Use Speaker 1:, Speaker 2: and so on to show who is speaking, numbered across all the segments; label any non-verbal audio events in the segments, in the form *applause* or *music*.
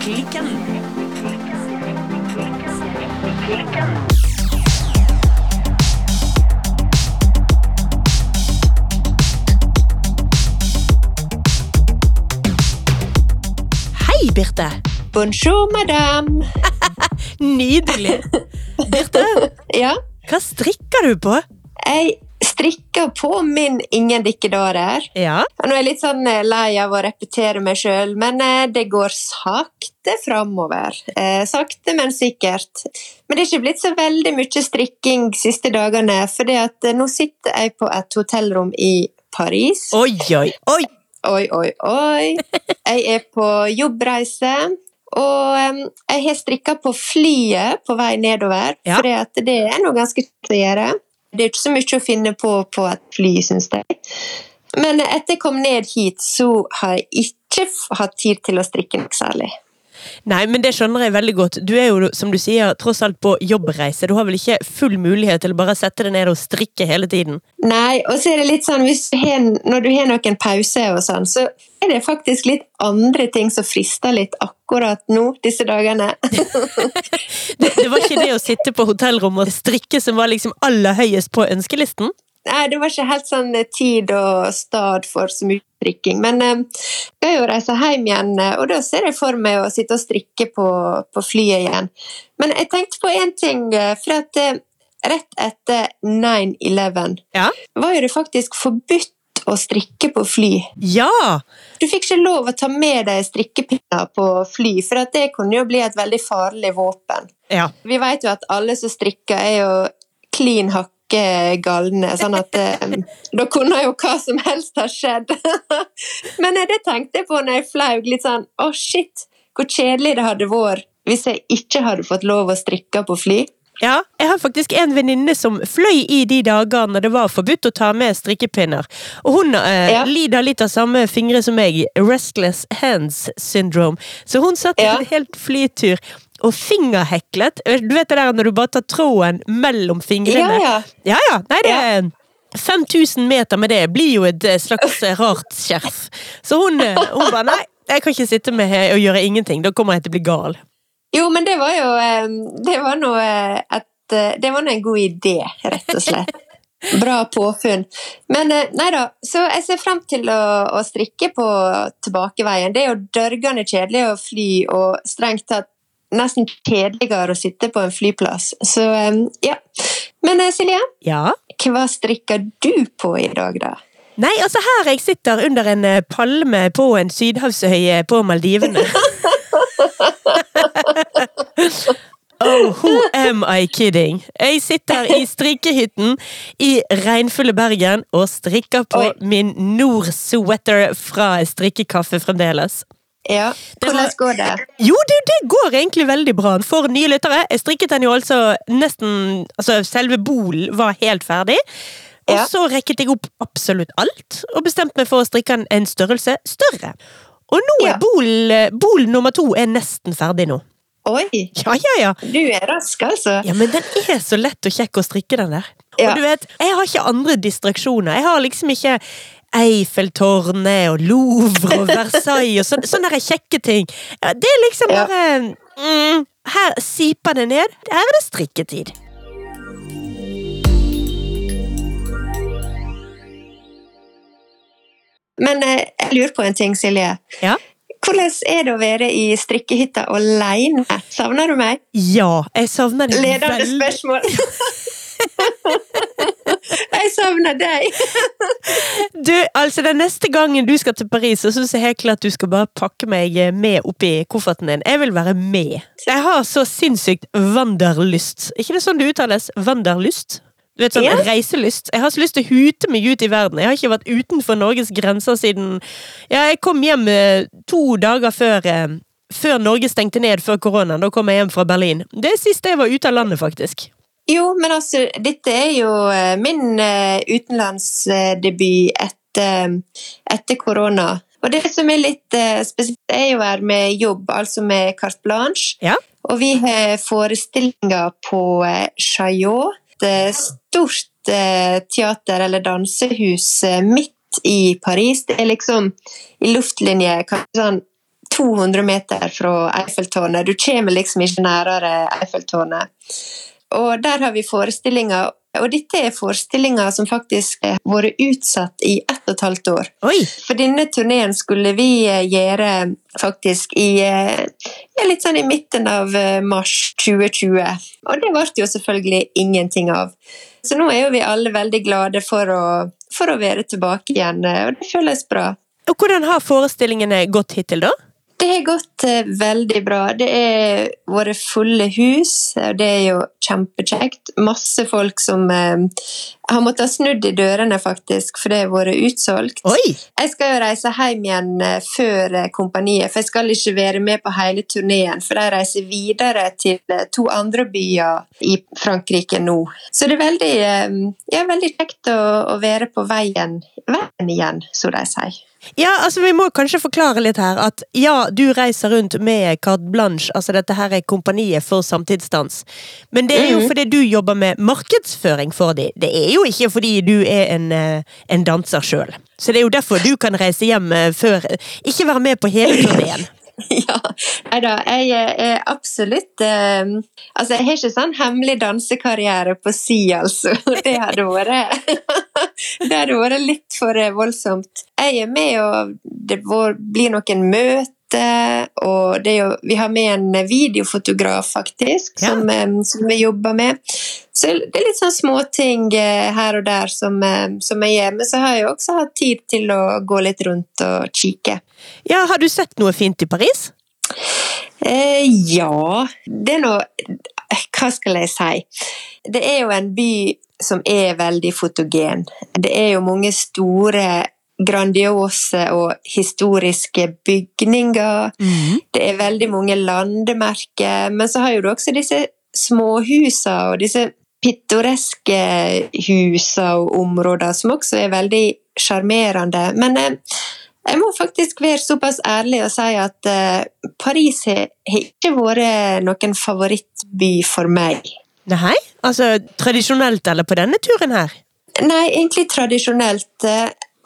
Speaker 1: Klikken. Hei, Birte.
Speaker 2: Bonjour, madame. *laughs*
Speaker 1: Nydelig. Birte, *laughs*
Speaker 2: Ja,
Speaker 1: hva strikker du på?
Speaker 2: jeg strikker på min Ingen dikkedårer.
Speaker 1: Ja.
Speaker 2: Nå er jeg litt sånn eh, lei av å repetere meg sjøl, men eh, det går sakte framover. Eh, sakte, men sikkert. Men det er ikke blitt så veldig mye strikking de siste dagene, for nå sitter jeg på et hotellrom i Paris.
Speaker 1: Oi, oi, oi.
Speaker 2: Oi, oi, oi. Jeg er på jobbreise. Og jeg har strikka på flyet på vei nedover,
Speaker 1: Ja.
Speaker 2: for det er noe ganske kjekt å gjøre. Det er ikke så mye å finne på på et fly, syns jeg. Men etter jeg kom ned hit, så har jeg ikke hatt tid til å strikke noe særlig.
Speaker 1: Nei, men det skjønner jeg veldig godt. Du er jo, som du sier, tross alt på jobbreise. Du har vel ikke full mulighet til å bare sette deg ned og strikke hele tiden?
Speaker 2: Nei, og så er det litt sånn du har, når du har noen pauser og sånn, så er det faktisk litt andre ting som frister litt akkurat nå, disse dagene. *laughs*
Speaker 1: Det, det var ikke det å sitte på hotellrommet og strikke som var liksom aller høyest på ønskelisten?
Speaker 2: Nei, det var ikke helt sånn eh, tid og stad for så mye strikking. Men eh, skal jo reise hjem igjen, eh, og da ser jeg for meg å sitte og strikke på, på flyet igjen. Men jeg tenkte på én ting, eh, for at eh, rett etter 9-11
Speaker 1: Ja.
Speaker 2: var jo det faktisk forbudt å strikke på fly.
Speaker 1: Ja!
Speaker 2: Du fikk ikke lov å ta med deg strikkepinner på fly, for det kunne jo bli et veldig farlig våpen.
Speaker 1: Ja.
Speaker 2: Vi vet jo at alle som strikker, er jo klin hakke galne, sånn at eh, da kunne jo hva som helst ha skjedd. *laughs* Men det tenkte jeg på når jeg flaug litt sånn Å, shit! Hvor kjedelig det hadde vært hvis jeg ikke hadde fått lov å strikke på fly.
Speaker 1: Ja, jeg har faktisk en venninne som fløy i de dagene det var forbudt å ta med strikkepinner. Og hun eh,
Speaker 2: Ja.
Speaker 1: lider litt av samme fingre som meg, restless hands syndrome. Så hun satt
Speaker 2: Ja.
Speaker 1: en helt flytur og fingerheklet. Du vet det der når du bare tar tråden mellom fingrene?
Speaker 2: Ja, ja.
Speaker 1: Ja, ja. Nei, det er 5000 meter med det blir jo et eh, slags rart skjerf. Så hun, eh, hun bare nei, jeg kan ikke sitte med og gjøre ingenting. Da kommer jeg til å bli gal.
Speaker 2: Jo, men det var jo eh, Det var nå et Det var nå en god idé, rett og slett. *laughs* Bra påfunn. Men eh, nei da, så jeg ser frem til å, å strikke på tilbakeveien. Det er jo dørgende kjedelig å fly, og strengt tatt nesten kjedeligere å sitte på en flyplass. Så ja. Men eh, Silje,
Speaker 1: Ja.
Speaker 2: hva strikker du på i dag, da?
Speaker 1: Nei, altså her jeg sitter under en palme på en sydhavsøye på Maldivene. *laughs* Oh, who am I kidding? Jeg sitter i strikkehytten i regnfulle Bergen og strikker på
Speaker 2: Oi.
Speaker 1: min Nord-sweater fra strikkekaffe fremdeles.
Speaker 2: Ja,
Speaker 1: Det var-
Speaker 2: hvordan går det?
Speaker 1: Jo, det, det går egentlig veldig bra. For nye lyttere, jeg strikket den jo altså nesten Altså, selve bolen var helt ferdig. Og
Speaker 2: Ja.
Speaker 1: så rekket jeg opp absolutt alt, og bestemte meg for å strikke en størrelse større. Og nå
Speaker 2: Ja.
Speaker 1: er bol, bol nummer to er nesten ferdig nå.
Speaker 2: Oi,
Speaker 1: Ja, ja, ja.
Speaker 2: du er rask, altså.
Speaker 1: Ja, men den er så lett og kjekk å strikke, den der.
Speaker 2: Ja.
Speaker 1: Og du vet, jeg har ikke andre distraksjoner. Jeg har liksom ikke Eiffeltårnet og Louvre og *laughs* Versailles og sånne, sånne der kjekke ting. Det er liksom bare mm, Her siper det ned. Her er det strikketid.
Speaker 2: Men eh, jeg lurer på en ting, Silje.
Speaker 1: Ja.
Speaker 2: Hvordan er det å være i strikkehytta alene? Savner du meg?
Speaker 1: Ja, jeg savner
Speaker 2: Ledende
Speaker 1: veldig.
Speaker 2: spørsmål. *laughs* jeg savner deg.
Speaker 1: Du, altså Den neste gangen du skal til Paris, så syns jeg helt klart du skal bare pakke meg med oppi kofferten din. Jeg vil være med. Jeg har så sinnssykt wanderlyst. ikke det sånn det uttales? Wanderlyst? Du vet, sånn
Speaker 2: Ja.
Speaker 1: reiselyst. Jeg har så lyst til å hute meg ut i verden. Jeg har ikke vært utenfor Norges grenser siden Ja, jeg kom hjem eh, to dager før eh, før Norge stengte ned før koronaen. Da kom jeg hjem fra Berlin. Det er sist jeg var ute av landet, faktisk.
Speaker 2: Jo, men altså, dette er jo eh, min utenlandsdebut etter, etter korona. Og det som er litt spesielt, er jo være med jobb, altså med carte blanche.
Speaker 1: Ja.
Speaker 2: Og vi har forestillinger på Chaillot, et eh, stort eh, teater eller dansehus eh, midt i Paris. Det er liksom i luftlinje sånn 200 meter fra Eiffeltårnet. Du kommer liksom ikke nærere Eiffeltårnet. Og der har vi forestillinger og dette er forestillinger som faktisk har vært utsatt i ett og et halvt år.
Speaker 1: Oi.
Speaker 2: For denne turneen skulle vi eh, gjøre faktisk i ja, litt sånn i midten av mars 2020. Og det ble jo selvfølgelig ingenting av. Så nå er jo vi alle veldig glade for å, for å være tilbake igjen, og det føles bra.
Speaker 1: Og Hvordan har forestillingene gått hittil, da?
Speaker 2: Det har gått eh, veldig bra. Det er våre fulle hus, og det er jo kjempekjekt. Masse folk som eh, har måttet snudd i dørene, faktisk, for det har vært utsolgt.
Speaker 1: Oi.
Speaker 2: Jeg skal jo reise hjem igjen eh, før eh, kompaniet, for jeg skal ikke være med på hele turneen. For de reiser videre til eh, to andre byer i Frankrike nå. Så det er veldig, ja, veldig kjekt å, å være på veien, veien igjen, som de sier.
Speaker 1: Ja, altså Vi må kanskje forklare litt her at ja, du reiser rundt med carte blanche, altså dette her er kompaniet for samtidsdans, men det er jo
Speaker 2: Mhm.
Speaker 1: fordi du jobber med markedsføring for dem. Det er jo ikke fordi du er en, eh, en danser sjøl. Så det er jo derfor du kan reise hjem eh, før Ikke være med på hele turneen. *laughs*
Speaker 2: Ja, nei da, jeg er absolutt eh, Altså, jeg har ikke sånn hemmelig dansekarriere på si, altså. *laughs* Det hadde vært *laughs* Det hadde vært litt for eh, voldsomt. Jeg er med, og det blir noen møter, og det er jo, vi har med en videofotograf, faktisk,
Speaker 1: Ja.
Speaker 2: som, eh, som vi jobber med. Så det er litt sånn småting eh, her og der som, eh, som jeg gjør. Men så har jeg også hatt tid til å gå litt rundt og kikke.
Speaker 1: Ja, Har du sett noe fint i Paris?
Speaker 2: Eh, ja Det er nå Hva skal jeg si? Det er jo en by som er veldig fotogen. Det er jo mange store, grandiose og historiske bygninger. Det er veldig mange landemerker. Men så har jo du også disse småhusene og disse pittoreske husene og områder som også er veldig sjarmerende. Men eh, jeg må faktisk være såpass ærlig og si at eh, Paris har har ikke vært noen favorittby for meg.
Speaker 1: Nei? Altså tradisjonelt eller på denne turen her?
Speaker 2: Nei, egentlig tradisjonelt.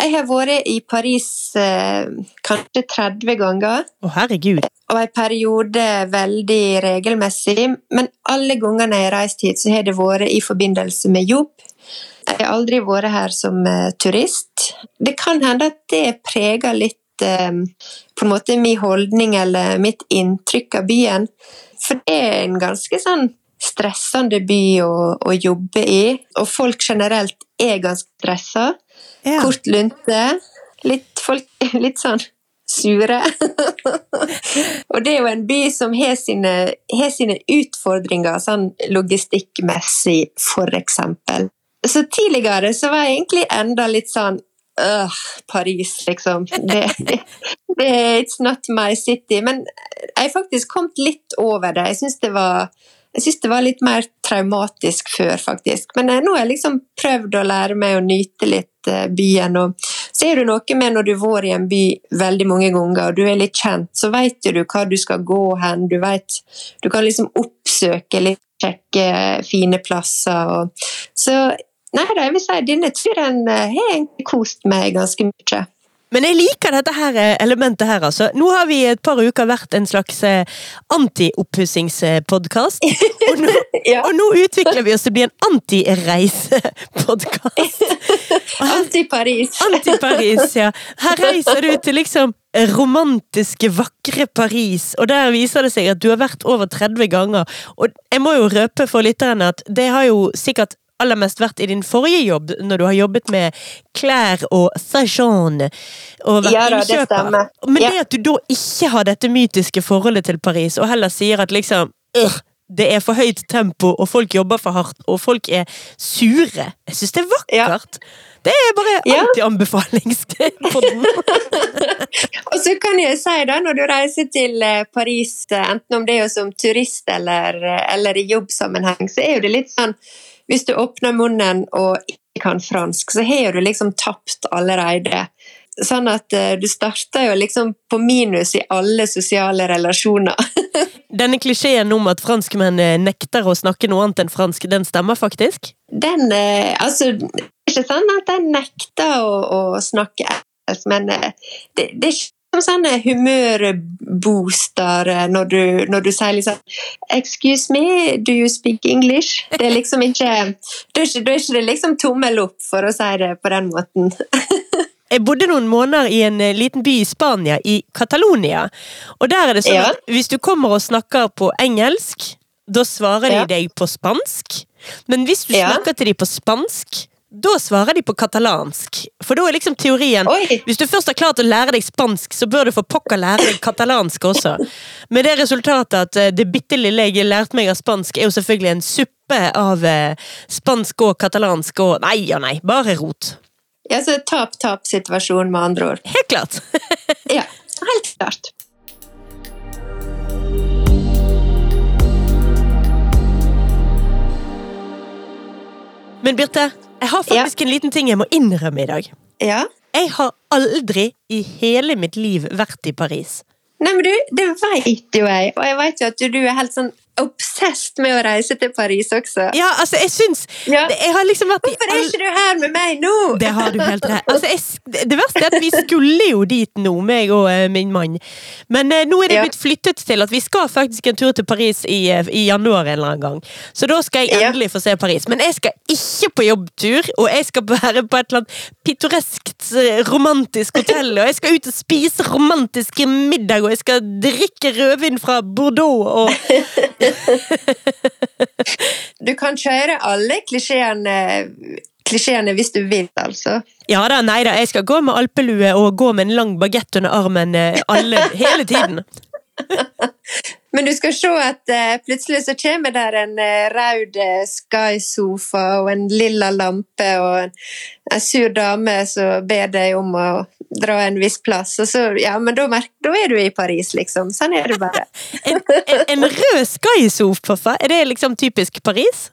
Speaker 2: Jeg har vært i Paris eh, kanskje 30 ganger,
Speaker 1: Å, herregud.
Speaker 2: og en periode veldig regelmessig. Men alle gangene jeg har reist hit, så har det vært i forbindelse med jobb. Jeg har aldri vært her som eh, turist. Det kan hende at det preger litt eh, på en måte min holdning eller mitt inntrykk av byen. For det er en ganske sånn stressende by å, å jobbe i, og folk generelt er ganske stressa.
Speaker 1: Ja.
Speaker 2: Kort lunte. Litt, folk, *laughs* litt sånn sure. *laughs* og det er jo en by som har sine, har sine utfordringer, sånn logistikkmessig, for eksempel. Så tidligere så var jeg egentlig enda litt sånn Øh, Paris, liksom. Det, det It's not my city. Men jeg har faktisk kommet litt over det. Jeg syns det var jeg synes det var litt mer traumatisk før, faktisk. Men eh, nå har jeg liksom prøvd å lære meg å nyte litt eh, byen. Og så er noe med når du har vært i en by veldig mange ganger, og du er litt kjent, så vet du hva du skal gå hen. Du vet Du kan liksom oppsøke litt, sjekke fine plasser. Og, så nei da, jeg vil si denne turen eh, har egentlig kost meg ganske mye.
Speaker 1: Men jeg liker dette her eh, elementet her, altså. Nå har vi i et par uker vært en slags antioppussingspodkast. anti-oppussingspodkast. Og, nå- *laughs*
Speaker 2: Ja.
Speaker 1: og nå utvikler vi oss til å bli en anti-reisepodkast. *laughs*
Speaker 2: Anti-Paris. *laughs*
Speaker 1: Anti-Paris, ja. Her reiser du til liksom romantiske, vakre Paris, og der viser det seg at du har vært over 30 ganger. Og jeg må jo røpe for lytterne at det har jo sikkert aller mest vært i din forrige jobb, når du har jobbet med klær og fashion. Og vært
Speaker 2: Ja da, det
Speaker 1: innkjøper.
Speaker 2: stemmer.
Speaker 1: Men
Speaker 2: Ja.
Speaker 1: det at du da ikke har dette mytiske forholdet til Paris, og heller sier at liksom øh, det er for høyt tempo, og folk jobber for hardt, og folk er sure. Jeg syns det er vakkert. Det er bare
Speaker 2: Ja.
Speaker 1: anti-anbefalingspodden. *laughs*
Speaker 2: Og så kan jeg si da, når du reiser til eh, Paris, eh, enten om det er som turist eller, eh, eller i jobbsammenheng, så er jo det litt sånn Hvis du åpner munnen og ikke kan fransk, så har du liksom tapt allerede. Sånn at eh, du starter jo liksom på minus i alle sosiale relasjoner. *laughs*
Speaker 1: Denne klisjeen om at franskmenn eh, nekter å snakke noe annet enn fransk, den stemmer faktisk?
Speaker 2: Den eh, Altså, det er ikke sånn at de nekter å, å snakke engelsk, men det, det er ikke som sånne humørbooster eh, når du, når du sier liksom Excuse me, do you speak English? Det er liksom ikke Da er er ikke liksom tommel opp, for å si det på den måten. *laughs*
Speaker 1: Jeg bodde noen måneder i en eh, liten by i Spania, i Catalonia. Og der er det sånn
Speaker 2: Ja.
Speaker 1: at hvis du kommer og snakker på engelsk, da svarer de
Speaker 2: Ja.
Speaker 1: deg på spansk. Men hvis du
Speaker 2: Ja.
Speaker 1: snakker til dem på spansk, da svarer de på katalansk. For da er liksom teorien
Speaker 2: Oi!
Speaker 1: Hvis du først har klart å lære deg spansk, så bør du for pokker lære deg katalansk også. Med det resultatet at eh, det bitte lille jeg lærte meg av spansk, er jo selvfølgelig en suppe av eh, spansk og katalansk og Nei og nei, bare rot.
Speaker 2: Ja, så tap-tap-situasjon, med andre ord.
Speaker 1: Helt klart. *laughs*
Speaker 2: Ja, helt klart.
Speaker 1: Men Birte, jeg har faktisk en liten ting jeg må innrømme i dag.
Speaker 2: Ja.
Speaker 1: Jeg har aldri i hele mitt liv vært i Paris.
Speaker 2: Nei, men du, det veit jo jeg, og jeg veit jo at du, du er helt sånn obsessed med å reise til Paris også.
Speaker 1: Ja, altså, jeg syns
Speaker 2: Ja.
Speaker 1: Jeg har liksom vært
Speaker 2: Hvorfor er ikke du her med meg nå?
Speaker 1: Det har du helt rett. Altså, jeg, det verste er at vi skulle jo dit nå, meg og uh, min mann. Men uh, nå er det
Speaker 2: Ja.
Speaker 1: blitt flyttet til at vi skal faktisk en tur til Paris i, uh, i januar en eller annen gang. Så da skal jeg
Speaker 2: Ja.
Speaker 1: endelig få se Paris. Men jeg skal ikke på jobbtur, og jeg skal være på et eller annet pittoreskt romantisk hotell, og jeg skal ut og spise romantiske middag, og jeg skal drikke rødvin fra Bordeaux og *laughs* *laughs*
Speaker 2: Du kan kjøre alle klisjeene, klisjeene hvis du vil, altså.
Speaker 1: Ja da, nei da, jeg skal gå med alpelue og gå med en lang bagett under armen eh, alle, hele tiden. *laughs*
Speaker 2: Men du skal se at eh, plutselig så kommer der en uh, rød eh, Sky-sofa og en lilla lampe og en, en sur dame som ber deg om å dra en viss plass, og så, ja, men da, da er du i Paris, liksom. Sånn er det bare. *laughs*
Speaker 1: En, en, en rød skysofa, er det liksom typisk Paris?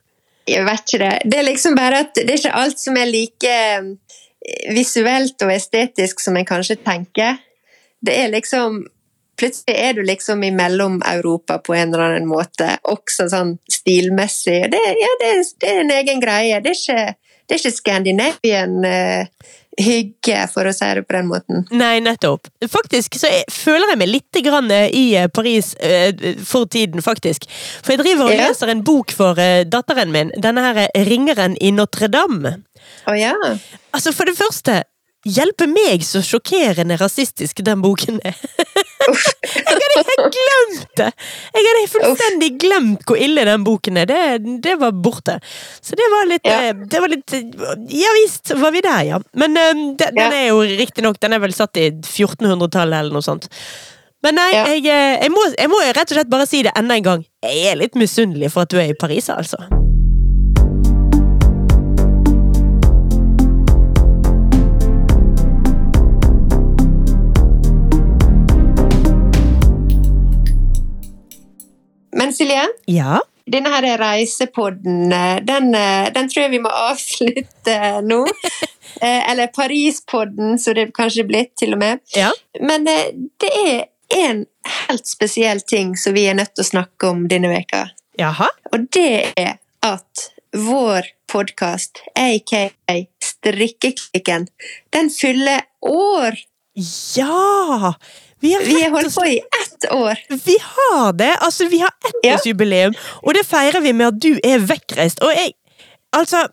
Speaker 2: Jeg vet ikke det. Det er liksom bare at det er ikke alt som er like eh, visuelt og estetisk som en kanskje tenker. Det er liksom Plutselig er du liksom i Mellom-Europa på en eller annen måte, også sånn stilmessig. Det, ja, det, det er en egen greie. Det er ikke, det er ikke Scandinavian uh, hygge, for å si det på den måten.
Speaker 1: Nei, nettopp. Faktisk så jeg, føler jeg meg litt grann eh, i eh, Paris for tiden, faktisk. For jeg driver og
Speaker 2: Ja.
Speaker 1: leser en bok for datteren min. Denne her Ringeren i Notre-Dame.
Speaker 2: Å ja.
Speaker 1: Altså, for det første Hjelpe meg så sjokkerende rasistisk den boken er. *laughs* jeg hadde helt glemt det! Jeg hadde fullstendig glemt hvor ille den boken er. Det, det var borte. Så det var litt,
Speaker 2: Ja.
Speaker 1: eh, det var litt Ja visst var vi der, ja. Men eh, den, den er jo riktignok Den er vel satt i 1400-tallet eller noe sånt. Men nei, jeg, eh, jeg, må, jeg må rett og slett bare si det enda en gang. Jeg er litt misunnelig for at du er i Paris, altså.
Speaker 2: Men Silje,
Speaker 1: Ja.
Speaker 2: denne her reisepodden, eh, den, eh, den tror jeg vi må avslutte nå. *laughs* Eh, Eller Parispodden, som det kanskje er blitt, til og med.
Speaker 1: ja.
Speaker 2: Men det er en helt spesiell ting som vi er nødt til å snakke om denne veka.
Speaker 1: Jaha.
Speaker 2: Og det er at vår podkast, aka Strikkeklikken, den fyller år!
Speaker 1: Ja! Vi har,
Speaker 2: Vi har holdt på i ett år!
Speaker 1: Vi har det! Altså, vi har
Speaker 2: Ja.
Speaker 1: ettårsjubileum, og det feirer vi med at du er vekkreist. Og jeg Altså,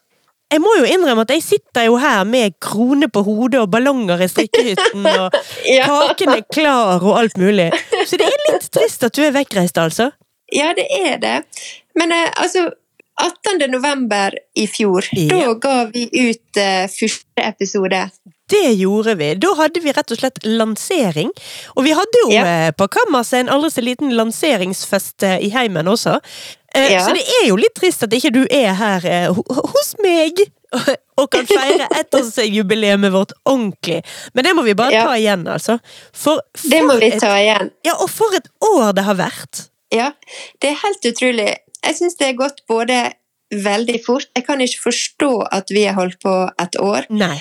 Speaker 1: jeg må jo innrømme at jeg sitter jo her med krone på hodet og ballonger i strikkehytten, og *laughs*
Speaker 2: Ja.
Speaker 1: kaken er klar og alt mulig. Så det er litt trist at du er vekkreist, altså.
Speaker 2: Ja, det er det. Men eh, altså 18. november i fjor,
Speaker 1: Ja.
Speaker 2: da ga vi ut eh, første episode.
Speaker 1: Det gjorde vi. Da hadde vi rett og slett lansering. Og vi hadde jo
Speaker 2: Ja.
Speaker 1: eh, på kammerset en aldri så liten lanseringsfest eh, i heimen også. Eh,
Speaker 2: Ja.
Speaker 1: Så det er jo litt trist at ikke du er her hos meg *laughs* og kan feire ettårsjubileet vårt ordentlig. Men det må vi bare
Speaker 2: Ja.
Speaker 1: ta igjen, altså. For,
Speaker 2: Det må vi ta igjen.
Speaker 1: Ja, og for et år det har vært!
Speaker 2: Ja, det er helt utrolig. Jeg syns det er godt både veldig fort Jeg kan ikke forstå at vi har holdt på et år.
Speaker 1: Nei.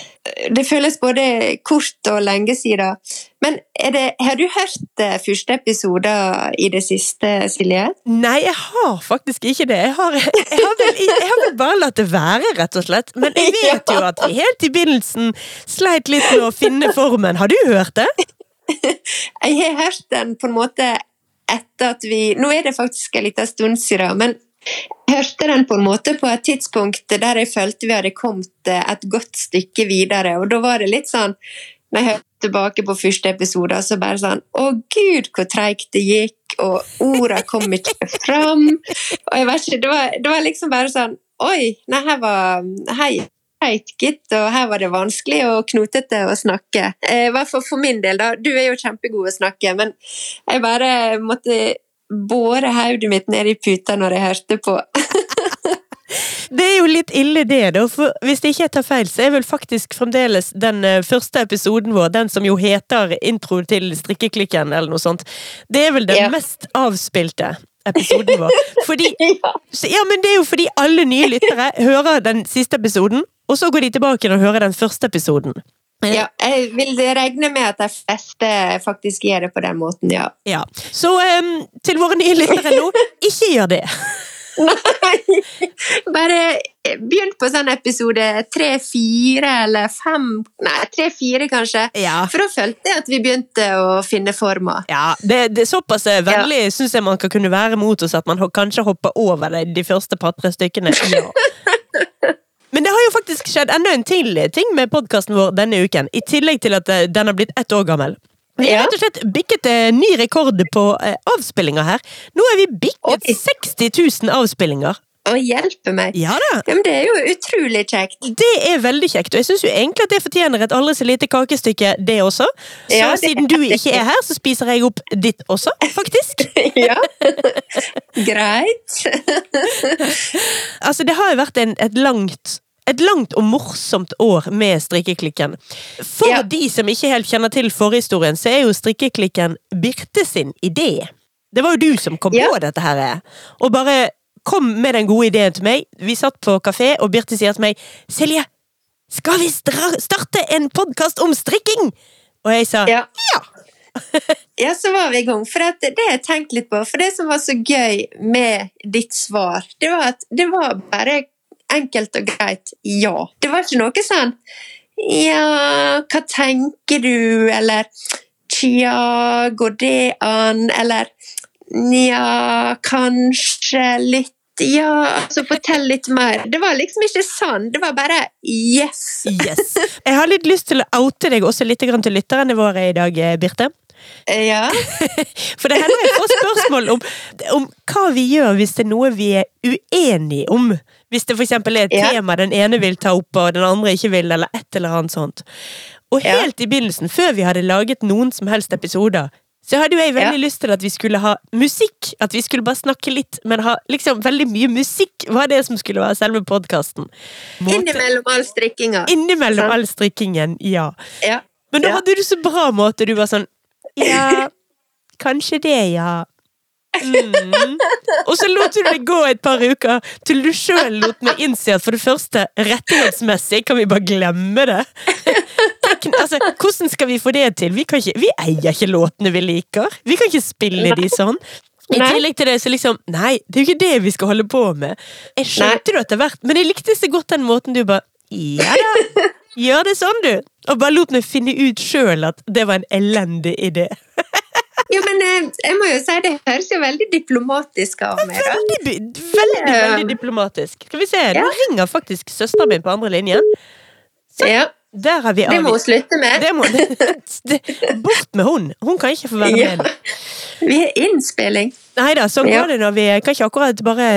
Speaker 2: Det føles både kort og lenge siden. Men det, har du hørt eh, første episoder i det siste, Silje?
Speaker 1: Nei, jeg har faktisk ikke det. Jeg har, jeg har, vel, jeg har vel bare latt det være, rett og slett. Men jeg *laughs* vet jo at vi helt i begynnelsen sleit litt med å finne formen. Har du hørt det? *laughs*
Speaker 2: jeg har hørt den på en måte etter at vi Nå er det faktisk en liten stund siden, men hørte den på en måte på et tidspunkt der jeg følte vi hadde kommet et godt stykke videre, og da var det litt sånn Når jeg hørte tilbake på første episode, så bare sånn Å, gud, hvor treigt det gikk, og orda kom ikke fram. Og jeg vet ikke, det var, det var liksom bare sånn Oi, nei, her var Hei, gitt, og her var det vanskelig og knotete å snakke. I hvert fall for min del, da. Du er jo kjempegod å snakke, men jeg bare måtte båre hodet mitt ned i puta når jeg hørte på. *laughs*
Speaker 1: Det er jo litt ille det, da, for hvis jeg ikke tar feil, så er vel faktisk fremdeles den eh, første episoden vår, den som jo heter Intro til strikkeklikken, eller noe sånt, det er vel den
Speaker 2: Ja.
Speaker 1: mest avspilte episoden vår. *laughs* Fordi ja, men det er jo fordi alle nye lyttere hører den siste episoden, og så går de tilbake og hører den første episoden.
Speaker 2: Ja, jeg vil regne med at de fleste faktisk gjør det på den måten, ja.
Speaker 1: Ja. Så um, til våre nye lyttere nå, *laughs* ikke gjør det.
Speaker 2: Nei, bare begynn på sånn episode tre-fire eller fem Nei, tre-fire kanskje.
Speaker 1: Ja.
Speaker 2: For da følte jeg at vi begynte å finne forma.
Speaker 1: Ja, det, det Såpass vennlig ja. syns jeg man kan kunne være mot oss at man kanskje hopper over det, de første par-tre stykkene. *laughs* Ja. Men det har jo faktisk skjedd enda en til ting med podkasten vår denne uken. I tillegg til at eh, den har blitt ett år gammel. Vi har rett og slett bikket eh, ny rekord på eh, avspillinger her. Nå er vi bikket
Speaker 2: Oi.
Speaker 1: 60 000 avspillinger.
Speaker 2: Å hjelpe meg!
Speaker 1: Ja da!
Speaker 2: Ja, det er jo utrolig kjekt.
Speaker 1: Det er veldig kjekt, og jeg syns jo egentlig at det fortjener et aldri så lite kakestykke, det også. Så
Speaker 2: Ja, det-
Speaker 1: siden du ikke er her, så spiser jeg opp ditt også, faktisk. *laughs*
Speaker 2: ja. Greit. *laughs*
Speaker 1: Altså, det har jo vært en, et langt et langt og morsomt år med strikkeklikken. For
Speaker 2: Ja.
Speaker 1: de som ikke helt kjenner til forhistorien, så er jo strikkeklikken Birte sin idé. Det var jo du som kom
Speaker 2: Ja.
Speaker 1: på dette her, og bare kom med den gode ideen til meg. Vi satt på kafé, og Birte sier til meg 'Silje, skal vi starte en podkast om strikking?' Og jeg sa
Speaker 2: Ja.
Speaker 1: ja. *laughs*
Speaker 2: Ja, så var vi i gang. For det, det jeg tenkte litt på. For det som var så gøy med ditt svar, det var at det var bare enkelt og greit ja. Det var ikke noe sånn Ja, hva tenker du? Eller Tja, går det an? Eller Nja, kanskje litt ja, altså fortell litt mer. Det var liksom ikke sånn. Det var bare yes.
Speaker 1: Yes. Jeg har litt lyst til å oute deg også litt til lytterne våre i dag, Birte.
Speaker 2: Ja. *laughs*
Speaker 1: For det hender jeg får spørsmål om, om hva vi gjør hvis det er noe vi er uenige om. Hvis det for eksempel er et
Speaker 2: Ja.
Speaker 1: tema den ene vil ta opp, og den andre ikke vil, eller et eller annet sånt. Og
Speaker 2: Ja.
Speaker 1: helt i begynnelsen, før vi hadde laget noen som helst episoder, så hadde jo jeg veldig lyst til at vi skulle ha musikk. At vi skulle bare snakke litt, men ha liksom veldig mye musikk var det som skulle være selve podkasten.
Speaker 2: Innimellom all strikkinga.
Speaker 1: Innimellom all strikkingen, ja.
Speaker 2: Ja.
Speaker 1: Men da
Speaker 2: Ja.
Speaker 1: hadde du så bra måte. Du var sånn Ja, kanskje det, ja. Mm. Og så lot du det gå et par uker til du sjøl lot meg innse at for det første, rettighetsmessig kan vi bare glemme det. Altså, Hvordan skal vi få det til? Vi, kan ikke, vi eier ikke låtene vi liker. Vi kan ikke spille de sånn. I tillegg til det, så liksom Nei, det er jo ikke det vi skal holde på med. Jeg skjønte det etter hvert, men jeg likte så godt den måten du bare Ja da, gjør det sånn, du. Og bare lot meg finne ut sjøl at det var en elendig idé.
Speaker 2: ja, men eh, jeg må jo si det høres jo veldig diplomatisk av meg, da.
Speaker 1: Veldig, veldig, veldig diplomatisk. Skal vi se, nå
Speaker 2: Ja.
Speaker 1: ringer faktisk søsteren min på andre linjen.
Speaker 2: Ja,
Speaker 1: Der har vi
Speaker 2: det må hun slutte med.
Speaker 1: Det må, *laughs* det, bort med hun! Hun kan ikke få være
Speaker 2: Ja.
Speaker 1: med.
Speaker 2: Vi har innspilling.
Speaker 1: Nei da, sånn går det når vi kan ikke akkurat bare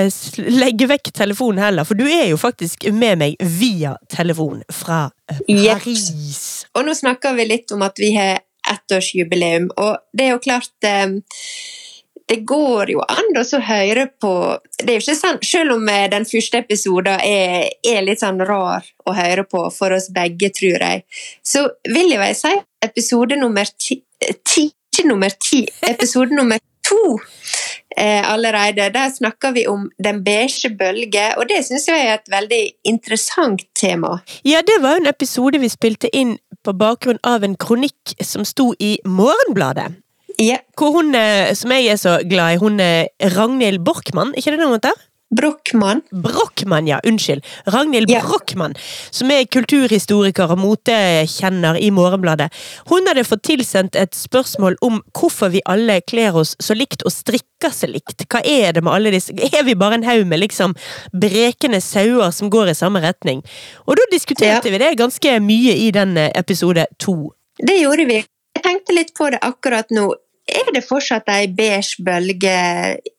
Speaker 1: legge vekk telefonen heller, for du er jo faktisk med meg via telefon fra Paris. Yes.
Speaker 2: Og nå snakker vi litt om at vi har ettårsjubileum, og det er jo klart eh, Det går jo an å høre på Det er jo ikke sant, Selv om eh, den første episoden er, er litt sånn rar å høre på for oss begge, tror jeg, så vil jeg si episode nummer ti, ti Ikke nummer ti, episode nummer to eh, allerede. Der snakker vi om den beige bølge, og det syns jeg er et veldig interessant tema.
Speaker 1: Ja, det var en episode vi spilte inn på bakgrunn av en kronikk som sto i Morgenbladet.
Speaker 2: Ja,
Speaker 1: Hvor hun, eh, som jeg er så glad i, hun er Ragnhild Borkmann, ikke det noe hun heter?
Speaker 2: Brochmann.
Speaker 1: Brochmann, ja. Unnskyld. Ragnhild
Speaker 2: Ja.
Speaker 1: Brochmann, som er kulturhistoriker og motekjenner i Morgenbladet. Hun hadde fått tilsendt et spørsmål om hvorfor vi alle kler oss så likt og strikker så likt. Hva er det med alle disse Er vi bare en haug med liksom brekende sauer som går i samme retning? Og da diskuterte vi det ganske mye i den eh, episode to.
Speaker 2: Det gjorde vi. Jeg tenkte litt på det akkurat nå. Er det fortsatt ei beige bølge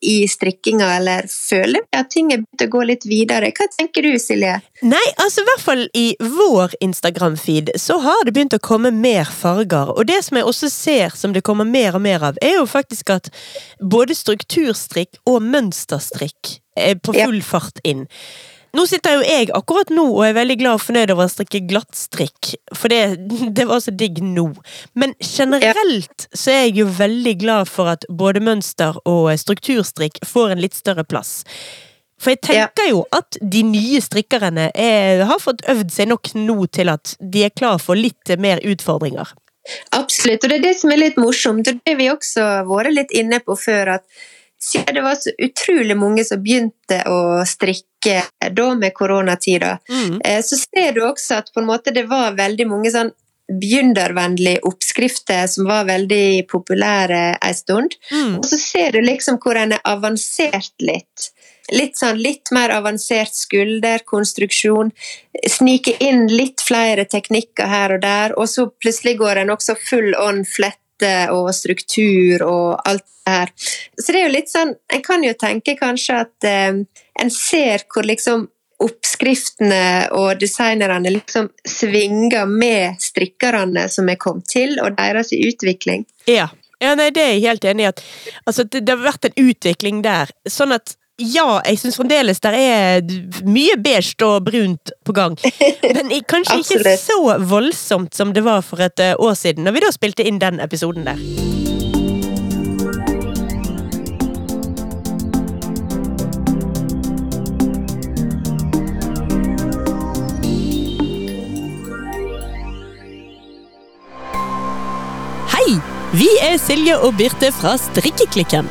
Speaker 2: i strikkinga, eller føler vi at ting er begynt å gå litt videre? Hva tenker du, Silje?
Speaker 1: Nei, altså i hvert fall i vår Instagram-feed så har det begynt å komme mer farger. Og det som jeg også ser som det kommer mer og mer av, er jo faktisk at både strukturstrikk og mønsterstrikk er på full fart inn. Nå sitter jo jeg akkurat nå og er veldig glad og fornøyd over å strikke glattstrikk, for det, det var så digg nå. Men generelt så er jeg jo veldig glad for at både mønster og strukturstrikk får en litt større plass. For jeg tenker jo at de nye strikkerne er, har fått øvd seg nok nå til at de er klar for litt mer utfordringer.
Speaker 2: Absolutt, og det er det som er litt morsomt. og Det har vi også vært litt inne på før, at siden det var så utrolig mange som begynte å strikke da med koronatida,
Speaker 1: Mm.
Speaker 2: eh, så ser du også at på en måte det var veldig mange sånn begynnervennlige oppskrifter som var veldig populære en stund.
Speaker 1: Mm.
Speaker 2: Og så ser du liksom hvor en er avansert litt. Litt sånn litt mer avansert skulderkonstruksjon. Snike inn litt flere teknikker her og der, og så plutselig går en også full on flette og struktur og alt det her. Så det er jo litt sånn En kan jo tenke kanskje at eh, en ser hvor liksom oppskriftene og designerne liksom svinger med strikkerne som er kommet til, og deres utvikling.
Speaker 1: Ja. ja, nei, det er jeg helt enig i. at altså, det, det har vært en utvikling der. Sånn at ja, jeg syns fremdeles det er mye beige og brunt på gang. *laughs* Men kanskje ikke så voldsomt som det var for et eh, år siden, når vi da spilte inn den episoden der. Hei! Vi er Silje og Birte fra Strikkeklikken.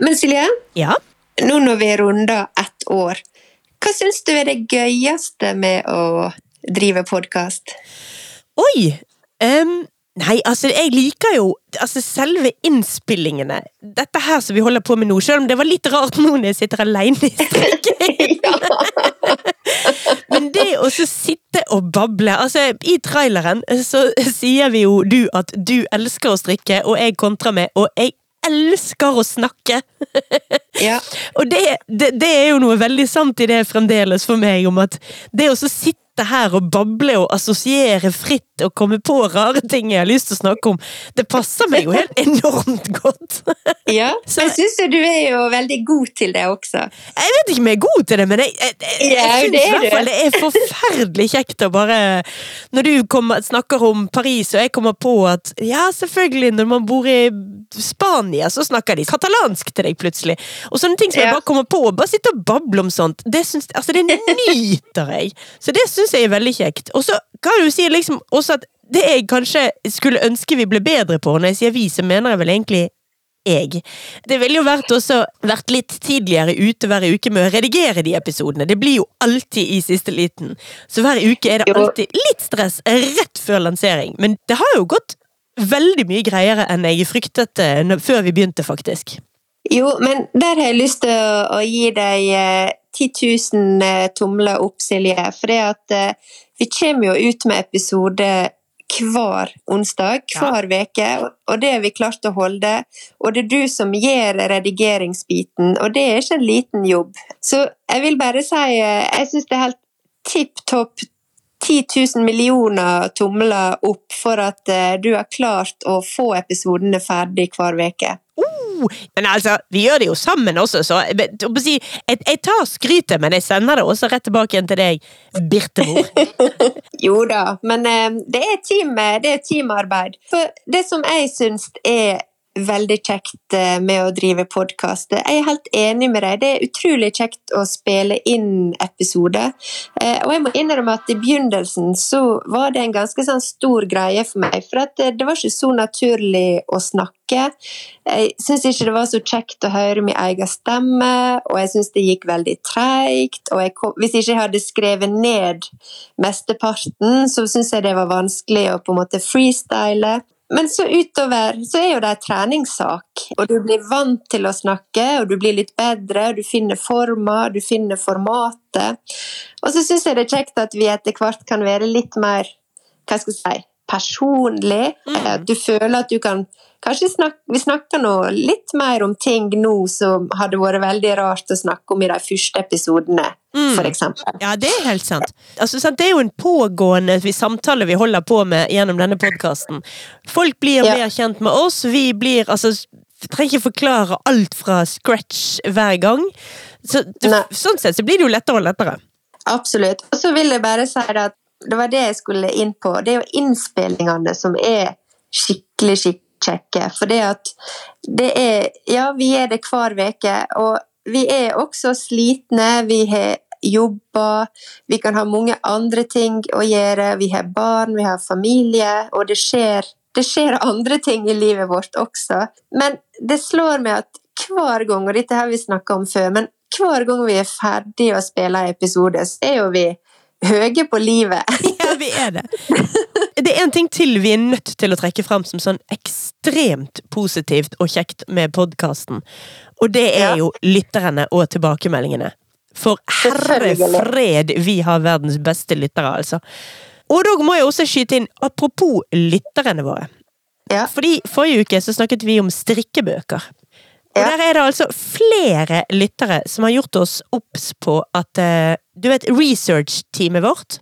Speaker 2: Men Silje,
Speaker 1: Ja.
Speaker 2: nå når vi runder ett år, hva syns du er det gøyeste med å drive podkast?
Speaker 1: Oi! Um, nei, altså, jeg liker jo altså, selve innspillingene. Dette her som vi holder på med nå, selv om det var litt rart nå når jeg sitter alene i strikken. *laughs* Men det å sitte og bable altså I traileren så sier vi jo du at du elsker å strikke, og jeg kontrer med og jeg elsker å snakke. *laughs*
Speaker 2: Ja.
Speaker 1: Og det, det, det er jo noe veldig sant i det fremdeles for meg, om at det å så sitte her og bable og assosiere fritt og komme på rare ting jeg har lyst til å snakke om, det passer meg jo helt enormt godt. *laughs*
Speaker 2: ja. *laughs*
Speaker 1: Så-
Speaker 2: Jeg syns jo du er jo veldig god til det også.
Speaker 1: Jeg vet ikke om jeg er god til det, men jeg, jeg, jeg,
Speaker 2: Ja,
Speaker 1: jeg syns i
Speaker 2: er
Speaker 1: hvert fall det er forferdelig kjekt å bare Når du kommer, snakker om Paris, og jeg kommer på at ja, selvfølgelig, når man bor i Spania, så snakker de katalansk til deg plutselig. Og sånne ting som jeg bare kommer på, bare sitte og bable om sånt, det syns altså, det *laughs* nyter jeg. Så det syns jeg er veldig kjekt. Og så kan du si liksom også at det jeg kanskje skulle ønske vi ble bedre på, når jeg sier vi, så mener jeg vel egentlig jeg. Det ville jo vært også vært litt tidligere ute hver uke med å redigere de episodene. Det blir jo alltid i siste liten. Så hver uke er det alltid litt stress rett før lansering. Men det har jo gått veldig mye greiere enn jeg fryktet eh, før vi begynte, faktisk.
Speaker 2: Jo, men der har jeg lyst til å, å gi deg eh, 10 000 eh, tomler opp, Silje. For det at eh, vi kommer jo ut med episode hver onsdag, hver uke, og- og det har vi klart å holde. Og det er du som gjør redigeringsbiten, og det er ikke en liten jobb. Så jeg vil bare si eh, jeg syns det er helt tipp topp 10 000 millioner tomler opp for at du har klart å få episodene ferdig hver uke.
Speaker 1: Men altså, vi gjør det jo sammen også, så jeg, jeg, jeg tar skrytet, men jeg sender det også rett tilbake igjen til deg, Birtemor. *laughs*
Speaker 2: jo da, men eh, det er, team, det er teamarbeid. For det som jeg syns er veldig kjekt eh, med å drive podkast. Jeg er helt enig med deg. Det er utrolig kjekt å spille inn episoder. Eh, og jeg må innrømme at i begynnelsen så var det en ganske sånn stor greie for meg. For at det var ikke så naturlig å snakke. Jeg syns ikke det var så kjekt å høre min egen stemme, og jeg syns det gikk veldig treigt. Og kom, hvis ikke jeg hadde skrevet ned mesteparten, så syns jeg det var vanskelig å på en måte freestyle. Men så utover så er jo det en treningssak, og du blir vant til å snakke, og du blir litt bedre, du finner former, du finner formatet. Og så syns jeg det er kjekt at vi etter hvert kan være litt mer, hva skal jeg si, personlig. Mm. Eh, du føler at du kan Kanskje snak, vi snakker nå litt mer om ting nå som hadde vært veldig rart å snakke om i de første episodene, mm. f.eks.
Speaker 1: Ja, det er helt sant. Altså. Det er jo en pågående samtale vi holder på med gjennom denne podkasten. Folk blir ja. mer kjent med oss. Vi blir altså trenger ikke forklare alt fra scratch hver gang. Så, sånn sett så blir det jo lettere og lettere.
Speaker 2: Absolutt. Og så vil jeg bare si at det var det jeg skulle inn på. Det er jo innspillingene som er skikkelig, kjekke. For det at det er Ja, vi er det hver uke, og vi er også slitne. Vi har jobber, vi kan ha mange andre ting å gjøre. Vi har barn, vi har familie, og det skjer, det skjer andre ting i livet vårt også. Men det slår meg at hver gang, og dette har vi snakka om før, men hver gang vi er ferdig å spille en episode, så er jo vi høye på livet. *laughs*
Speaker 1: ja, vi er det. Det er en ting til vi er nødt til å trekke fram som sånn ekstremt positivt og kjekt med podkasten. Og det er jo lytterne og tilbakemeldingene. For herre fred, vi har verdens beste lyttere, altså. Og da må jeg også skyte inn, apropos lytterne våre. Ja. Fordi Forrige uke så snakket vi om strikkebøker. Og der er det altså flere lyttere som har gjort oss obs på at uh, Du vet research-teamet vårt?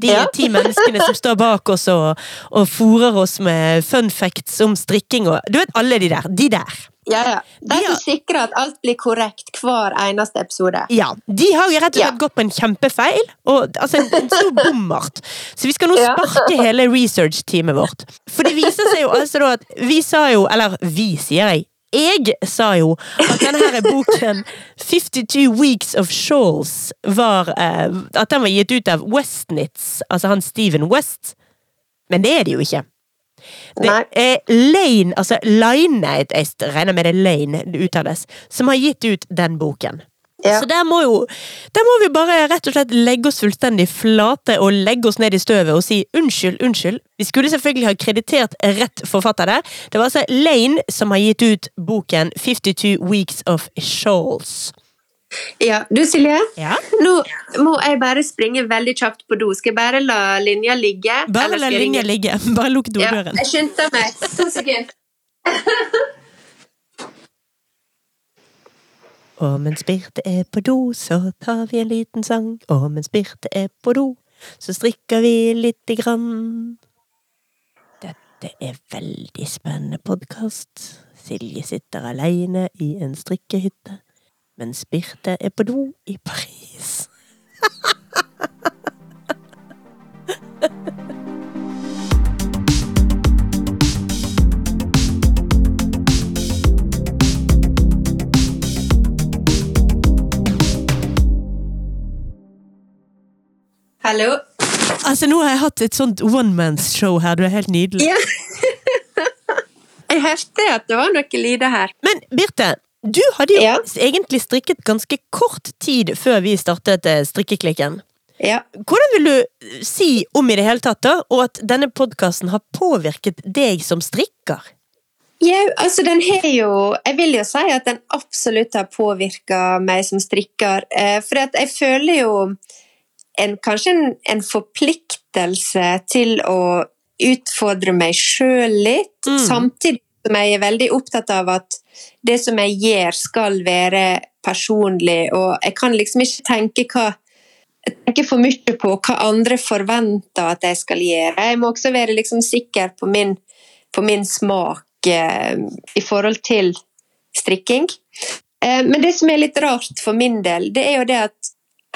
Speaker 1: De ja. ti menneskene som står bak oss og, og fòrer oss med fun facts om strikking og Du vet alle de der. De der.
Speaker 2: Ja, ja. De, de som sikrer at alt blir korrekt hver eneste episode.
Speaker 1: Ja. De har jo rett og slett ja. gått på en kjempefeil. Og, altså en, en stor *laughs* bommert. Så vi skal nå sparke ja. hele research-teamet vårt. For det viser seg jo altså da at vi sa jo Eller vi, sier jeg jeg sa jo at denne her boken 52 Weeks of Shawls var eh, At den var gitt ut av Westnitz, altså han Steven West. Men det er det jo ikke. Det er Lane, altså Line, jeg regner med det Lane det uttales, som har gitt ut den boken. Ja. Så der må jo Der må vi bare rett og slett legge oss fullstendig flate og legge oss ned i støvet og si unnskyld, unnskyld. Vi skulle selvfølgelig ha kreditert rett forfatter der. Det var altså Lane som har gitt ut boken 52 Weeks of Shawls.
Speaker 2: Ja, du Silje.
Speaker 1: Ja?
Speaker 2: Nå må jeg bare springe veldig kjapt på do. Skal jeg bare la linja ligge?
Speaker 1: Bare la linja ligge. *laughs* Bare lukk dodøren.
Speaker 2: Ja, jeg skynder meg. To sekunder. *laughs*
Speaker 1: Og mens Birte er på do, så tar vi en liten sang. Og mens Birte er på do, så strikker vi lite grann. Dette er veldig spennende podkast. Silje sitter aleine i en strikkehytte, mens Birte er på do i Paris. *laughs*
Speaker 2: Hallo?
Speaker 1: Altså, nå har jeg hatt et sånt one-mans-show her. Du er helt nydelig.
Speaker 2: Ja. *laughs* jeg hørte at det var noe lyder her.
Speaker 1: Men Birte, du hadde jo ja. egentlig strikket ganske kort tid før vi startet eh, Strikkeklikken.
Speaker 2: Ja.
Speaker 1: Hvordan vil du si om i det hele tatt da, og at denne podkasten har påvirket deg som strikker?
Speaker 2: Ja, altså den har jo Jeg vil jo si at den absolutt har påvirka meg som strikker. Eh, for jeg føler jo en, kanskje en, en, forpliktelse til å utfordre meg sjøl litt, mm. samtidig som jeg er veldig opptatt av at det som jeg gjør, skal være personlig, og jeg kan liksom ikke tenke hva jeg tenker for mye på hva andre forventer at jeg skal gjøre. Jeg må også være liksom sikker på min, på min smak eh, i forhold til strikking. Eh, men det som er litt rart for min del, det er jo det at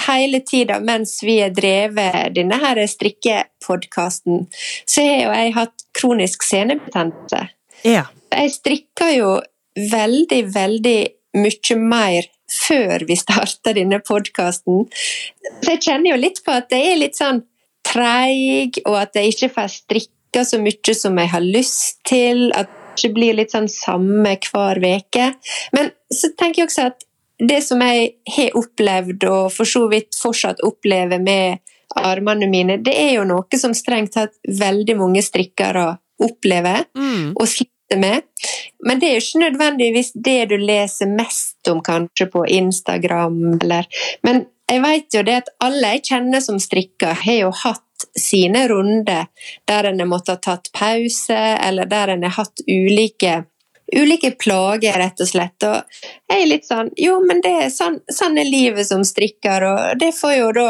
Speaker 2: hele tida mens vi har drevet denne her strikkepodkasten, så har jo jeg hatt kronisk senebetente.
Speaker 1: Ja.
Speaker 2: Jeg strikker jo veldig, veldig mye mer før vi starta denne podkasten. Så jeg kjenner jo litt på at jeg er litt sånn treig, og at jeg ikke får strikka så mye som jeg har lyst til. At det ikke blir litt sånn samme hver uke. Men så tenker jeg også at det som jeg har opplevd, og for så vidt fortsatt opplever med armene mine, det er jo noe som strengt tatt veldig mange strikkere opplever
Speaker 1: Mm.
Speaker 2: og sliter med. Men det er jo ikke nødvendigvis det du leser mest om kanskje på Instagram, eller Men jeg vet jo det at alle jeg kjenner som strikker, har jo hatt sine runder der en har måttet ha tatt pause, eller der en har hatt ulike Ulike plager, rett og slett. Og jeg er litt sånn Jo, men det er sånn, sånn er livet som strikker, og det får jo da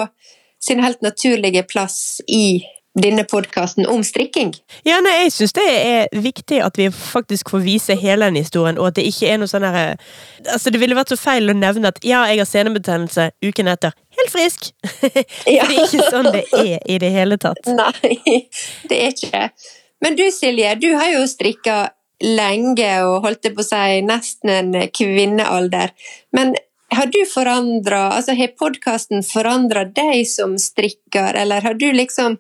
Speaker 2: sin helt naturlige plass i denne podkasten om strikking.
Speaker 1: Ja, nei, jeg syns det er viktig at vi faktisk får vise hele den historien, og at det ikke er noe sånn herre Altså, det ville vært så feil å nevne at ja, jeg har senebetennelse uken etter. Helt frisk! *laughs*
Speaker 2: Ja.
Speaker 1: det er ikke sånn det er i det hele tatt.
Speaker 2: Nei, *laughs* det er ikke det. Men du Silje, du har jo strikka lenge og holdt jeg på å si nesten en kvinnealder. Men har du forandra Altså, har podkasten forandra deg som strikker, eller har du liksom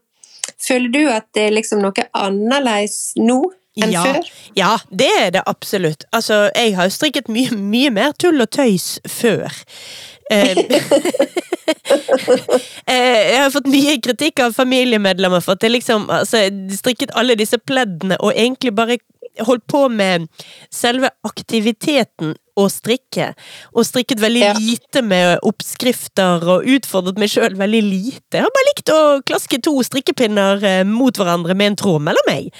Speaker 2: Føler du at det er liksom noe annerledes nå enn
Speaker 1: Ja.
Speaker 2: før?
Speaker 1: Ja, det er det absolutt. Altså, jeg har jo strikket mye, mye mer tull og tøys før. Eh, *laughs* *laughs* eh, jeg har fått mye kritikk av familiemedlemmer for at jeg liksom altså, strikket alle disse pleddene og egentlig bare holdt på med selve aktiviteten å strikke. Og strikket veldig
Speaker 2: Ja.
Speaker 1: lite med oppskrifter og utfordret meg sjøl veldig lite. Jeg har bare likt å klaske to strikkepinner eh, mot hverandre med en tråd mellom meg.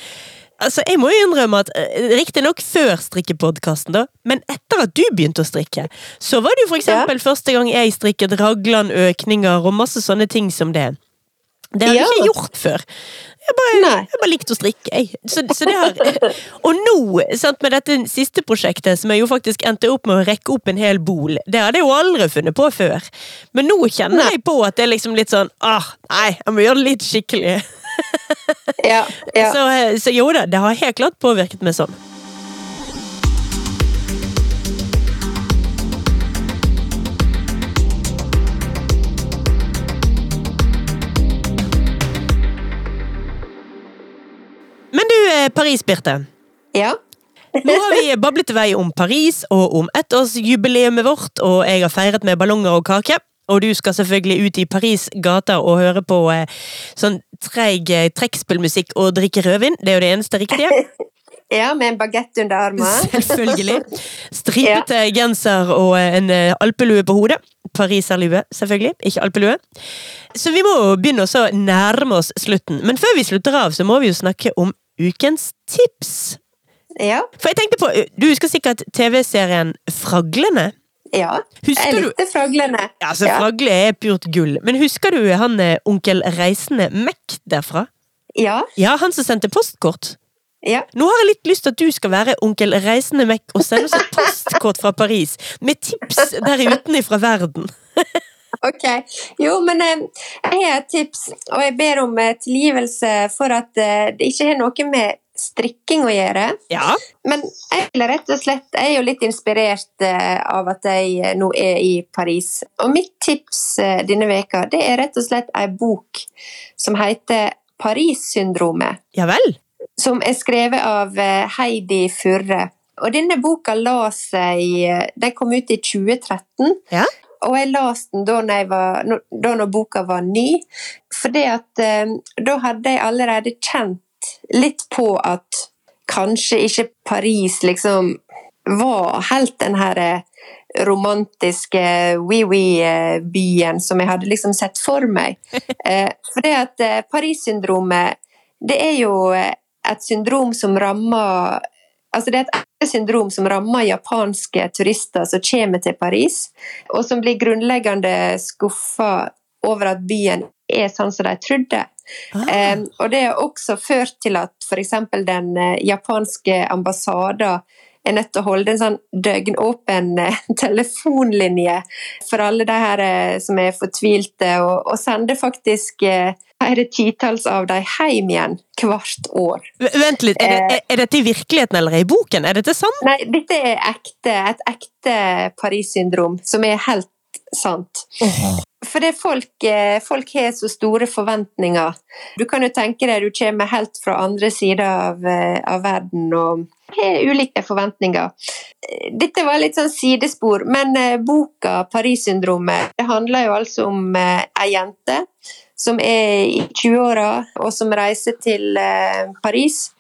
Speaker 1: Altså, Jeg må jo innrømme at eh, Riktignok før strikkepodkasten, da, men etter at du begynte å strikke, så var det jo for eksempel første gang jeg strikket raglanøkninger og masse sånne ting som det. Det har jeg
Speaker 2: Ja.
Speaker 1: ikke gjort før. Jeg bare, jeg bare likte å strikke, jeg. Så, så det har, *laughs* og nå, sant, med dette siste prosjektet, som jeg jo faktisk endte opp med å rekke opp en hel bol, det hadde jeg jo aldri funnet på før. Men nå kjenner jeg på at det er liksom litt sånn ah, Nei, jeg må gjøre det litt skikkelig. *laughs*
Speaker 2: Ja, ja.
Speaker 1: Så, eh, så jo da, det har helt klart påvirket meg sånn. Men du, eh, Paris, Birte.
Speaker 2: ja.
Speaker 1: Nå har vi bablet i vei om Paris og om ettårsjubileet vårt, og jeg har feiret med ballonger og kake. Og du skal selvfølgelig ut i Paris gater og høre på eh, sånn treig eh, trekkspillmusikk og drikke rødvin. Det er jo det eneste riktige. *laughs*
Speaker 2: ja med en bagett under armen. *laughs*
Speaker 1: Selvfølgelig. Stripete genser og eh, en eh, alpelue på hodet. Pariserlue, selvfølgelig. Ikke alpelue. Så vi må begynne å nærme oss slutten. Men før vi slutter av, så må vi jo snakke om ukens tips.
Speaker 2: Ja.
Speaker 1: For jeg tenkte på, Du husker sikkert TV-serien Fraglene?
Speaker 2: ja.
Speaker 1: Husker
Speaker 2: Jeg
Speaker 1: du
Speaker 2: likte fraglene.
Speaker 1: Ja, altså
Speaker 2: Ja.
Speaker 1: Fragle er purt gull. Men husker du han eh, onkel Reisende Mac derfra?
Speaker 2: Ja.
Speaker 1: Ja, han som sendte postkort.
Speaker 2: ja.
Speaker 1: Nå har jeg litt lyst til at du skal være onkel Reisende Mac og sende oss et postkort fra Paris med tips der utenfra verden. *laughs*
Speaker 2: Ok. Jo, men eh, jeg har et tips, og jeg ber om eh, tilgivelse for at eh, det ikke har noe med strikking å gjøre.
Speaker 1: Ja.
Speaker 2: Men jeg rett og slett Jeg er jo litt inspirert av at jeg nå er i Paris. Og mitt tips denne veka, det er rett og slett ei bok som heter Paris-syndromet.
Speaker 1: Ja vel?
Speaker 2: som er skrevet av Heidi Furre. Og denne boka la seg Den kom ut i 2013.
Speaker 1: Ja.
Speaker 2: Og jeg leste den da når, var, da når boka var ny. For at eh, da hadde jeg allerede kjent litt på at kanskje ikke Paris liksom var helt den her eh, romantiske wee-wee-byen som jeg hadde liksom sett for meg. *laughs* Eh, For det at eh, Paris-syndromet, det er jo et syndrom som rammer Altså det er et syndrom som rammer japanske turister som kommer til Paris, og som blir grunnleggende skuffa over at byen er sånn som de trodde.
Speaker 1: Ah.
Speaker 2: Um, og det har også ført til at f.eks. den eh, japanske ambassaden er nødt til å holde en sånn døgnåpen eh, *laughs* telefonlinje for alle de her eh, som er fortvilte, og, og sender faktisk eh, flere titalls av dem hjem igjen hvert år.
Speaker 1: Vent litt, er, det, er dette i virkeligheten eller i boken? Er dette sant?
Speaker 2: Nei, dette er ekte, et ekte Paris-syndrom, som er helt sant. For det folk, eh, folk har så store forventninger. Du kan jo tenke deg, du kommer helt fra andre sider av, eh, av verden og har ulike forventninger. Dette var litt sånn sidespor, men eh, boka 'Paris-syndromet' det handler jo altså om ei jente som er i 20-åra, og som reiser til Paris.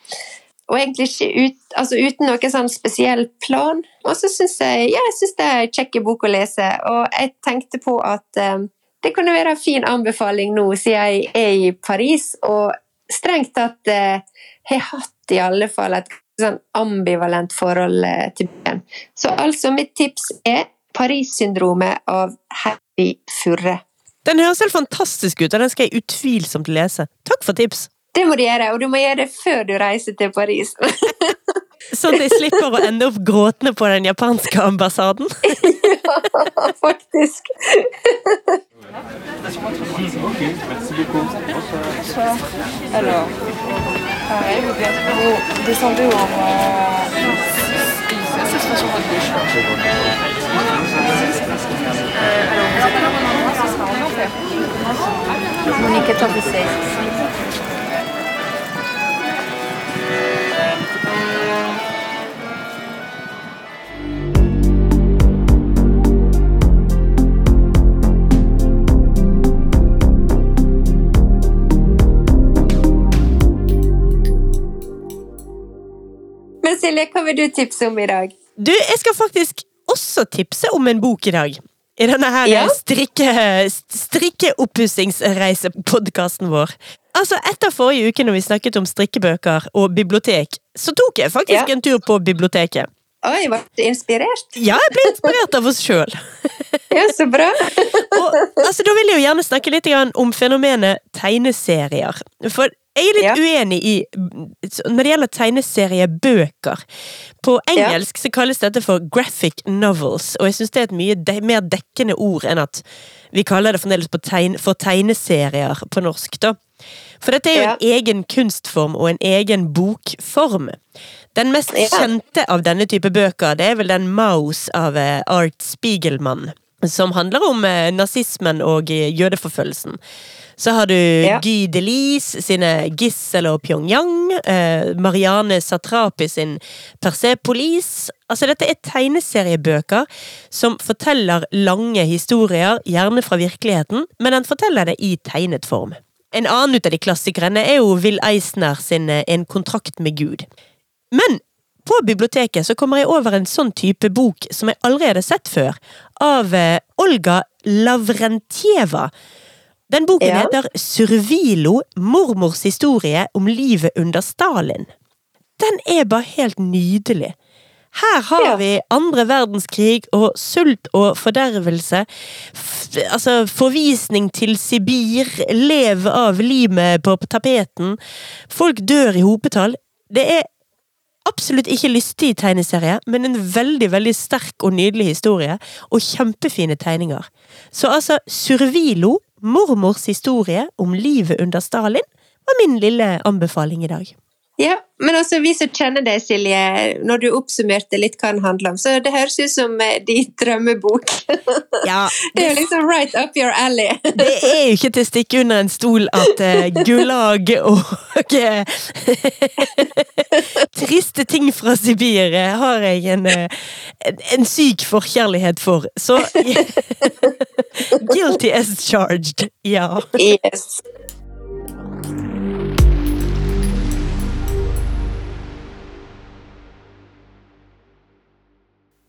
Speaker 2: Og egentlig ikke ut, altså uten noen sånn spesiell plan. Og så syns jeg ja, jeg synes det er en kjekk bok å lese, og jeg tenkte på at eh, det kunne være en fin anbefaling nå, siden jeg er i Paris, og strengt tatt eh, har hatt i alle fall et sånn ambivalent forhold eh, til boken. Så altså, mitt tips er Paris-syndromet av Happy Furre.
Speaker 1: Den høres helt fantastisk ut, og den skal jeg utvilsomt lese. Takk for tips!
Speaker 2: Det må du gjøre, og du må gjøre det før du reiser til Paris.
Speaker 1: Sånn at de slipper å ende opp gråtende på den japanske ambassaden.
Speaker 2: ja, Faktisk.
Speaker 3: Monique pareil, vous, vous descendez au rang 6, ce sera sur votre gauche. Euh, alors, vous êtes pas au bon endroit, ce sera en
Speaker 2: Men Silje, hva vil du tipse om i dag?
Speaker 1: Du, jeg skal faktisk også tipse om en bok i dag. I denne her
Speaker 2: Ja.
Speaker 1: strikke, strikkeoppussingsreisepodkasten vår. Altså, Etter forrige uke når vi snakket om strikkebøker og bibliotek, så tok jeg faktisk
Speaker 2: Ja.
Speaker 1: en tur på biblioteket.
Speaker 2: Oi, ble du inspirert?
Speaker 1: Ja, jeg ble inspirert av oss sjøl.
Speaker 2: Ja, så bra. *laughs*
Speaker 1: Og altså, da vil jeg jo gjerne snakke litt om fenomenet tegneserier. For jeg er litt
Speaker 2: Ja.
Speaker 1: uenig i Når det gjelder tegneseriebøker På engelsk så kalles dette for graphic novels, og jeg syns det er et mye de mer dekkende ord enn at vi kaller det fremdeles på tegn, for tegneserier på norsk, da. For dette er jo en egen kunstform og en egen bokform. Den mest
Speaker 2: Ja.
Speaker 1: kjente av denne type bøker, det er vel den Mouse av eh, Art Spiegelmann som handler om eh, nazismen og eh, jødeforfølgelsen. Så har du
Speaker 2: Ja.
Speaker 1: Guy Delis sine Gissel og Pyongyang, eh, Marianne Satrapi sin Persepolis. Altså, dette er tegneseriebøker som forteller lange historier, gjerne fra virkeligheten, men den forteller det i tegnet form. En annen ut av de klassikerne er jo Will Eisner sin En kontrakt med Gud. Men på biblioteket så kommer jeg over en sånn type bok som jeg aldri hadde sett før, av eh, Olga Lavrentjeva. Den boken
Speaker 2: Ja.
Speaker 1: heter Survilo mormors historie om livet under Stalin. Den er bare helt nydelig. Her har
Speaker 2: Ja.
Speaker 1: vi andre verdenskrig og sult og fordervelse. F altså forvisning til Sibir, lev av limet på tapeten. Folk dør i hopetall. Det er absolutt ikke lystig tegneserie, men en veldig veldig sterk og nydelig historie, og kjempefine tegninger. Så altså, Survilo, mormors historie om livet under Stalin, var min lille anbefaling i dag.
Speaker 2: Ja, men altså, vi som kjenner deg, Silje, når du oppsummerte litt hva den handler om, så det høres ut som eh, din drømmebok. *laughs*
Speaker 1: Ja,
Speaker 2: Det er jo liksom right up your alley. *laughs*
Speaker 1: Det er jo ikke til å stikke under en stol at uh, Gulag og *laughs* eh, triste ting fra Sibir har jeg en, en, en syk forkjærlighet for. Så Guilty as charged, ja.
Speaker 2: Yes.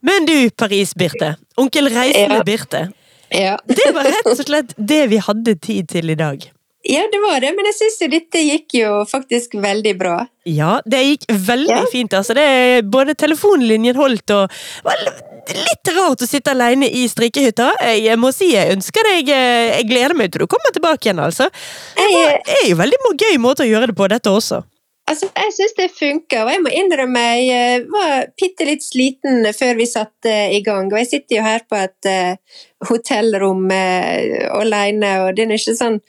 Speaker 1: Men du, Paris-Birte. Onkel Reisende-Birte.
Speaker 2: Ja.
Speaker 1: Det var rett og slett det vi hadde tid til i dag.
Speaker 2: ja, det var det, men jeg syns jo dette gikk jo faktisk veldig bra.
Speaker 1: Ja, det gikk veldig
Speaker 2: Ja.
Speaker 1: fint. altså. Det er Både telefonlinjen holdt og var litt rart å sitte alene i strikkehytta. Jeg må si jeg ønsker deg eh, Jeg gleder meg til du kommer tilbake igjen, altså. Det var, er jo veldig gøy måte å gjøre det på, dette også.
Speaker 2: Altså, jeg syns det funker, og jeg må innrømme jeg eh, var bitte litt sliten før vi satte i gang. Og jeg sitter jo her på et uh, hotellrom uh, alene, og det er ikke sånn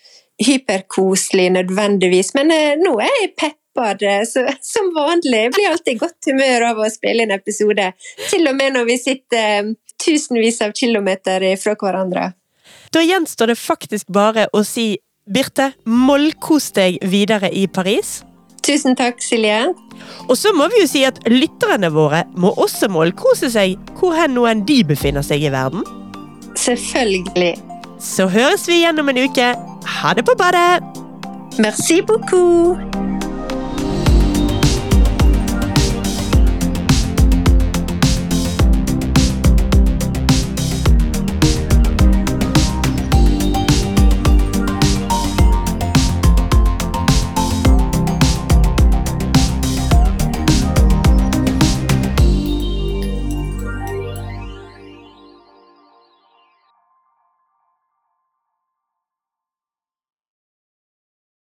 Speaker 2: hyperkoselig nødvendigvis, men uh, nå er jeg peppa så, *laughs* som vanlig. Jeg blir alltid i godt humør av å spille en episode, til og med når vi sitter tusenvis av kilometer fra hverandre.
Speaker 1: Da gjenstår det faktisk bare å si Birte, mollkos deg videre i Paris.
Speaker 2: Tusen takk, Silje.
Speaker 1: Og så må vi jo si at lytterne våre må også målkose seg hvor hen nå enn de befinner seg i verden.
Speaker 2: Selvfølgelig.
Speaker 1: Så høres vi igjen om en uke. Ha det på badet!
Speaker 2: Merci beaucoup!